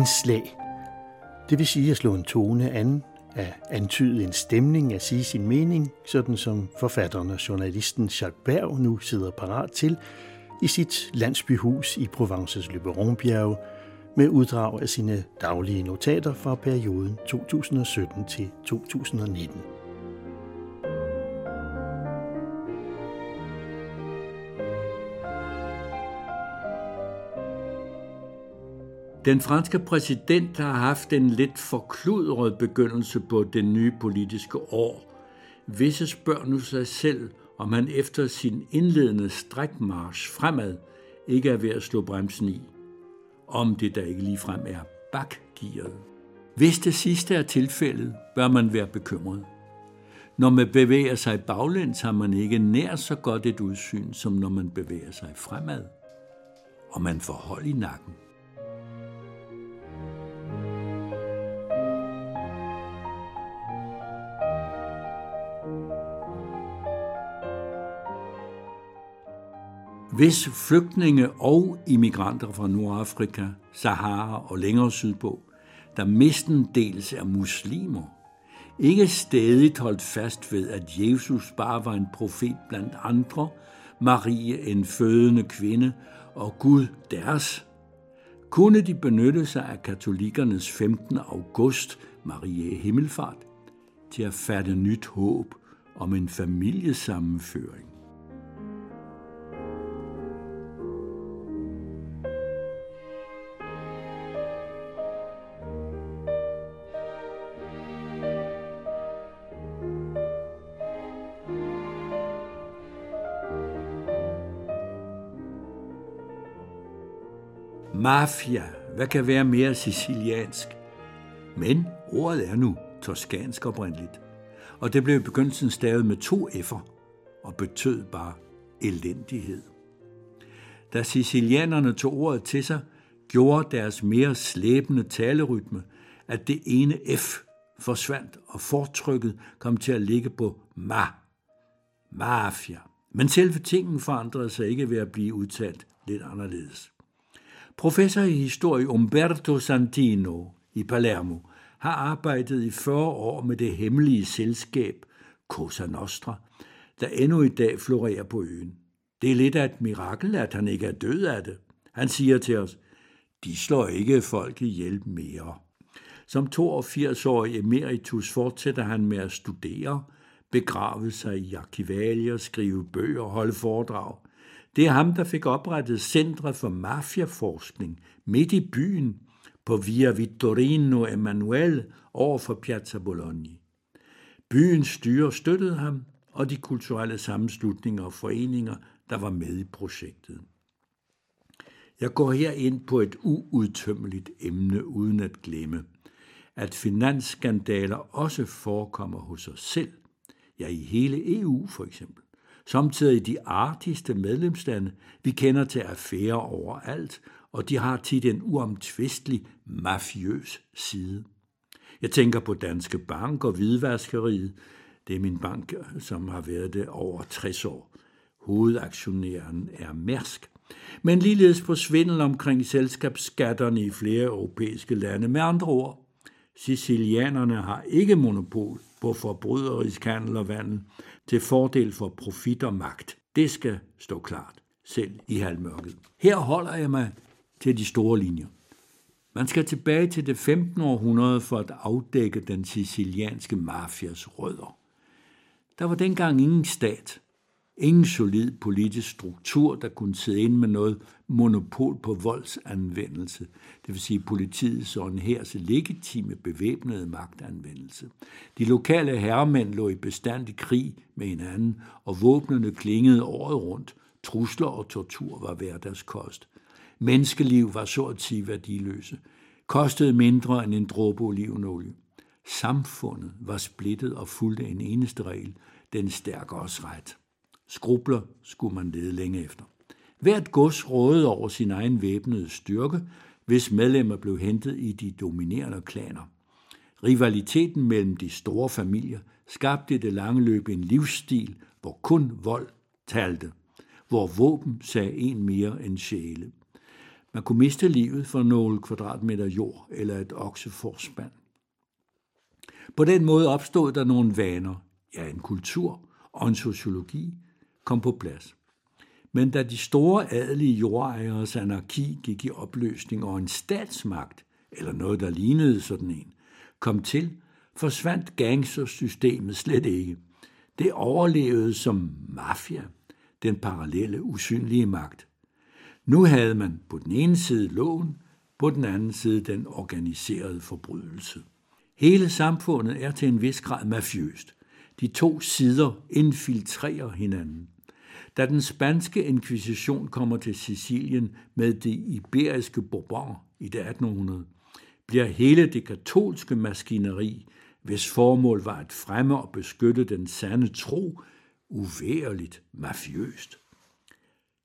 anslag. Det vil sige at slå en tone an, at antyde en stemning, at sige sin mening, sådan som forfatteren og journalisten Jacques Berg nu sidder parat til i sit landsbyhus i Provences Løberonbjerge med uddrag af sine daglige notater fra perioden 2017 til 2019. Den franske præsident har haft en lidt forkludret begyndelse på det nye politiske år. Visse spørger nu sig selv, om han efter sin indledende strækmarsch fremad ikke er ved at slå bremsen i. Om det der ikke ligefrem er bakgearet. Hvis det sidste er tilfældet, bør man være bekymret. Når man bevæger sig baglæns, har man ikke nær så godt et udsyn, som når man bevæger sig fremad. Og man får hold i nakken. Hvis flygtninge og immigranter fra Nordafrika, Sahara og længere sydpå, der mestendels er muslimer, ikke stadig holdt fast ved, at Jesus bare var en profet blandt andre, Marie en fødende kvinde og Gud deres, kunne de benytte sig af katolikernes 15. august, Marie Himmelfart, til at fatte nyt håb om en familiesammenføring. Mafia. Hvad kan være mere siciliansk? Men ordet er nu toskansk oprindeligt. Og det blev i begyndelsen stavet med to F'er og betød bare elendighed. Da sicilianerne tog ordet til sig, gjorde deres mere slæbende talerytme, at det ene F forsvandt, og fortrykket kom til at ligge på ma. Mafia. Men selve tingen forandrede sig ikke ved at blive udtalt lidt anderledes. Professor i historie Umberto Santino i Palermo har arbejdet i 40 år med det hemmelige selskab Cosa Nostra, der endnu i dag florerer på øen. Det er lidt af et mirakel, at han ikke er død af det. Han siger til os, de slår ikke folk ihjel mere. Som 82-årig emeritus fortsætter han med at studere, begrave sig i arkivalier, skrive bøger og holde foredrag – det er ham, der fik oprettet Centre for Mafiaforskning midt i byen på Via Vittorino Emanuele over for Piazza Bologna. Byens styre støttede ham, og de kulturelle sammenslutninger og foreninger, der var med i projektet. Jeg går her ind på et uudtømmeligt emne uden at glemme, at finansskandaler også forekommer hos os selv, ja i hele EU for eksempel samtidig i de artigste medlemslande. Vi kender til affærer overalt, og de har tit en uomtvistelig mafiøs side. Jeg tænker på Danske Bank og Hvidvaskeriet. Det er min bank, som har været det over 60 år. Hovedaktionæren er Mærsk. Men ligeledes på svindel omkring selskabsskatterne i flere europæiske lande. Med andre ord, Sicilianerne har ikke monopol på forbryderisk handel og vandel til fordel for profit og magt. Det skal stå klart, selv i halvmørket. Her holder jeg mig til de store linjer. Man skal tilbage til det 15. århundrede for at afdække den sicilianske mafias rødder. Der var dengang ingen stat, Ingen solid politisk struktur, der kunne sidde ind med noget monopol på voldsanvendelse, det vil sige politiets og en hærs legitime bevæbnede magtanvendelse. De lokale herremænd lå i bestandig krig med hinanden, og våbnene klingede året rundt. Trusler og tortur var hverdagskost. Menneskeliv var så at sige værdiløse. Kostede mindre end en dråbe olivenolie. Samfundet var splittet og fulgte en eneste regel, den stærkeres ret. Skrubler skulle man lede længe efter. Hvert gods rådede over sin egen væbnede styrke, hvis medlemmer blev hentet i de dominerende klaner. Rivaliteten mellem de store familier skabte i det lange løb en livsstil, hvor kun vold talte, hvor våben sagde en mere end sjæle. Man kunne miste livet for nogle kvadratmeter jord eller et okseforspand. På den måde opstod der nogle vaner, ja en kultur og en sociologi kom på plads. Men da de store adelige jordejeres anarki gik i opløsning og en statsmagt, eller noget der lignede sådan en, kom til, forsvandt gangstersystemet slet ikke. Det overlevede som mafia, den parallelle usynlige magt. Nu havde man på den ene side loven, på den anden side den organiserede forbrydelse. Hele samfundet er til en vis grad mafiøst. De to sider infiltrerer hinanden. Da den spanske inkvisition kommer til Sicilien med det iberiske Bourbon i det 1800, bliver hele det katolske maskineri, hvis formål var at fremme og beskytte den sande tro, uværligt mafiøst.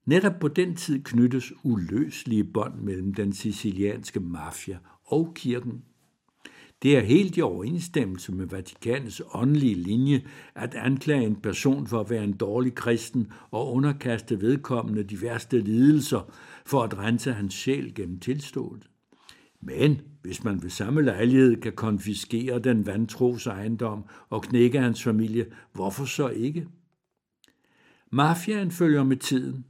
Netop på den tid knyttes uløselige bånd mellem den sicilianske mafia og kirken. Det er helt i overensstemmelse med Vatikanets åndelige linje at anklage en person for at være en dårlig kristen og underkaste vedkommende de værste lidelser for at rense hans sjæl gennem tilståelse. Men hvis man ved samme lejlighed kan konfiskere den vantros ejendom og knække hans familie, hvorfor så ikke? Mafiaen følger med tiden.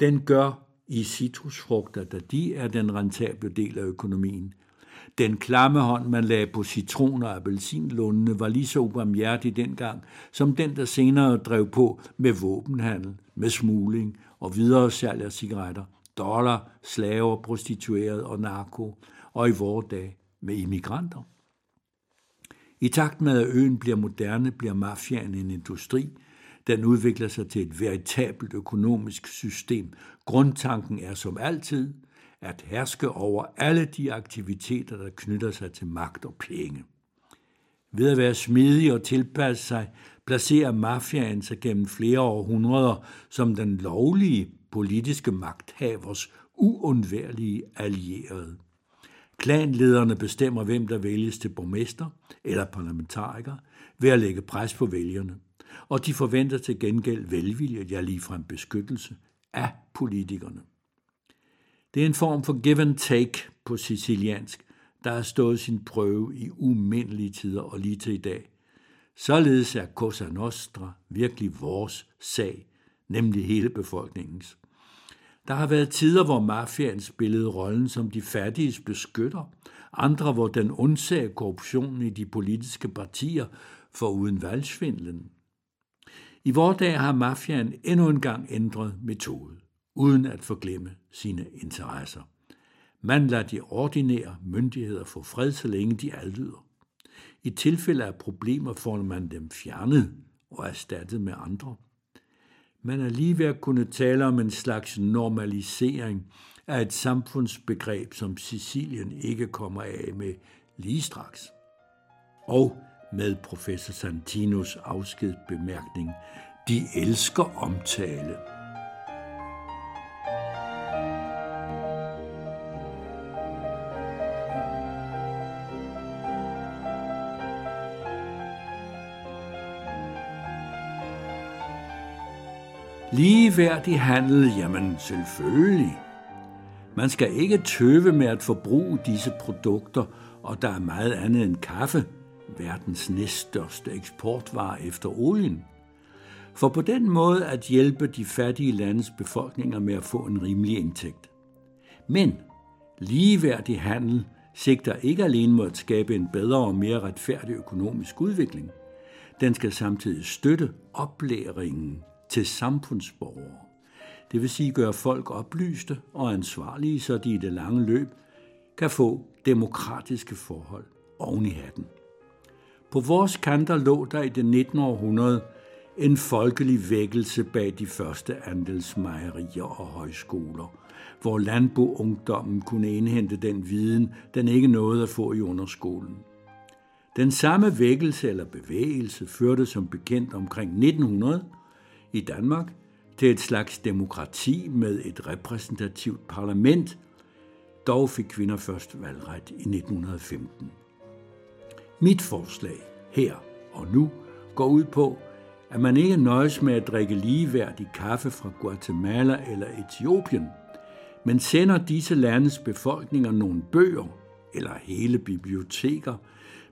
Den gør i citrusfrugter, da de er den rentable del af økonomien. Den klamme hånd, man lagde på citron- og appelsinlundene, var lige så ubarmhjertig dengang, som den, der senere drev på med våbenhandel, med smugling og videre salg af cigaretter, dollar, slaver, prostitueret og narko, og i vore dage med immigranter. I takt med, at øen bliver moderne, bliver mafiaen en industri, den udvikler sig til et veritabelt økonomisk system. Grundtanken er som altid at herske over alle de aktiviteter, der knytter sig til magt og penge. Ved at være smidig og tilpasse sig, placerer mafiaen sig gennem flere århundreder som den lovlige politiske magthavers uundværlige allierede. Klanlederne bestemmer, hvem der vælges til borgmester eller parlamentariker ved at lægge pres på vælgerne og de forventer til gengæld velvilje, ja ligefrem beskyttelse af politikerne. Det er en form for give and take på siciliansk, der har stået sin prøve i umindelige tider og lige til i dag. Således er Cosa Nostra virkelig vores sag, nemlig hele befolkningens. Der har været tider, hvor mafiaen spillede rollen som de fattiges beskytter, andre, hvor den undsagde korruptionen i de politiske partier for uden valgsvindlen. I vores dag har mafiaen endnu en gang ændret metode, uden at forglemme sine interesser. Man lader de ordinære myndigheder få fred, så længe de adlyder. I tilfælde af problemer får man dem fjernet og erstattet med andre. Man er lige ved at kunne tale om en slags normalisering af et samfundsbegreb, som Sicilien ikke kommer af med lige straks. Og med professor Santinos afskedsbemærkning. De elsker omtale. Ligeværdig handel, jamen selvfølgelig. Man skal ikke tøve med at forbruge disse produkter, og der er meget andet end kaffe, verdens næststørste eksportvare efter olien. For på den måde at hjælpe de fattige landes befolkninger med at få en rimelig indtægt. Men ligeværdig handel sigter ikke alene mod at skabe en bedre og mere retfærdig økonomisk udvikling. Den skal samtidig støtte oplæringen til samfundsborgere. Det vil sige gøre folk oplyste og ansvarlige, så de i det lange løb kan få demokratiske forhold oven i hatten. På vores kanter lå der i det 19. århundrede en folkelig vækkelse bag de første andelsmejerier og højskoler, hvor landboungdommen kunne indhente den viden, den ikke nåede at få i underskolen. Den samme vækkelse eller bevægelse førte som bekendt omkring 1900 i Danmark til et slags demokrati med et repræsentativt parlament. Dog fik kvinder først valgret i 1915. Mit forslag her og nu går ud på, at man ikke nøjes med at drikke ligeværdig kaffe fra Guatemala eller Etiopien, Men sender disse landes befolkninger nogle bøger eller hele biblioteker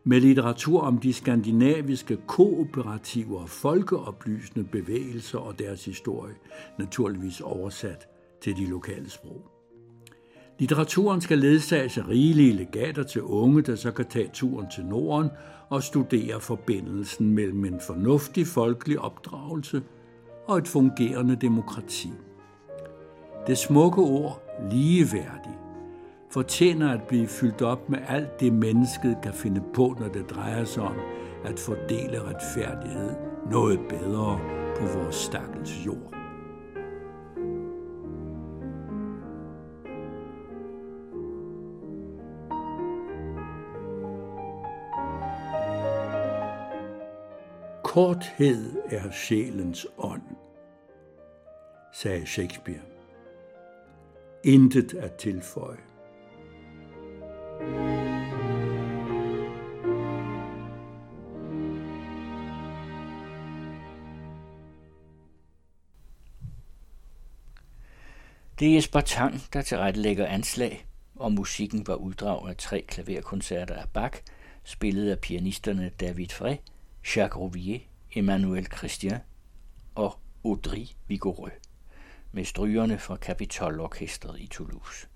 med litteratur om de skandinaviske kooperative og folkeoplysende bevægelser og deres historie, naturligvis oversat til de lokale sprog. Litteraturen skal ledsages af rigelige legater til unge, der så kan tage turen til Norden og studere forbindelsen mellem en fornuftig folkelig opdragelse og et fungerende demokrati. Det smukke ord ligeværdig fortjener at blive fyldt op med alt det mennesket kan finde på, når det drejer sig om at fordele retfærdighed noget bedre på vores stakkels jord. Korthed er sjælens ånd, sagde Shakespeare. Intet at tilføje. Det er Jesper Tang, der tilrettelægger anslag, og musikken var uddrag af tre klaverkoncerter af Bach, spillet af pianisterne David Frey, Jacques Rouvier, Emmanuel Christian og Audrey Vigoureux med strygerne fra Capitol Orkestret i Toulouse.